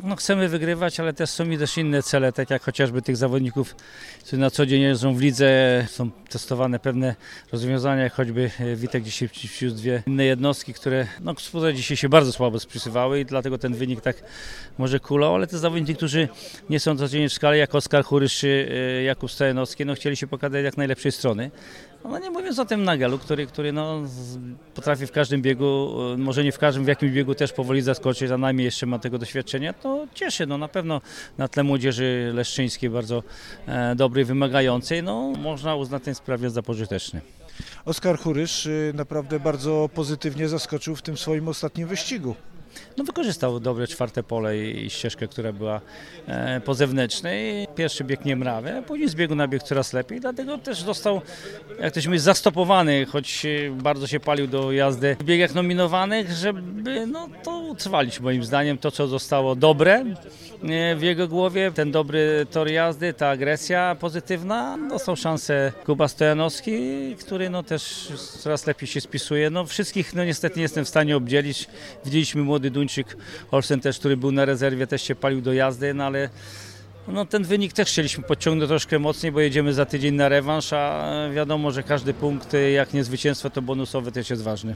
tak, no chcemy wygrywać, ale też są i też inne cele, tak jak chociażby tych zawodników, którzy na co dzień jeżdżą w lidze, są testowane pewne rozwiązania, choćby e, Witek dzisiaj przywiózł dwie inne jednostki, które no dzisiaj się bardzo słabo spisywały i dlatego ten wynik tak może kulał, ale te zawodnicy, którzy nie są codziennie w skale, jak Oskar Churysz czy e, Jakub Stojanowski, no chcieli się pokazać jak najlepszej strony. No nie mówiąc o tym Nagelu, który, który no, potrafi w każdym biegu, e, może nie w każdym, w jakimś biegu też powoli zaskoczyć, za nami jeszcze ma tego doświadczenia, to cieszy. No, na pewno na tle młodzieży leszczyńskiej bardzo e, dobrej, wymagającej, no, można uznać ten sprawie za pożyteczny. Oskar Churysz y, naprawdę bardzo pozytywnie zaskoczył w tym swoim ostatnim wyścigu. No, wykorzystał dobre czwarte pole i ścieżkę, która była e, po zewnętrznej. Pierwszy bieg nie mrawy, później z biegu na bieg coraz lepiej, dlatego też został, jak to się mówi, zastopowany, choć e, bardzo się palił do jazdy w biegach nominowanych, żeby no, to utrwalić moim zdaniem to, co zostało dobre e, w jego głowie, ten dobry tor jazdy, ta agresja pozytywna. Dostał szansę Kuba Stojanowski, który no, też coraz lepiej się spisuje. No, wszystkich no, niestety nie jestem w stanie obdzielić. Widzieliśmy młody Duńczyk Olsen też, który był na rezerwie, też się palił do jazdy, no ale no, ten wynik też chcieliśmy podciągnąć troszkę mocniej, bo jedziemy za tydzień na rewanż, a wiadomo, że każdy punkt, jak nie zwycięstwo, to bonusowy też jest ważny.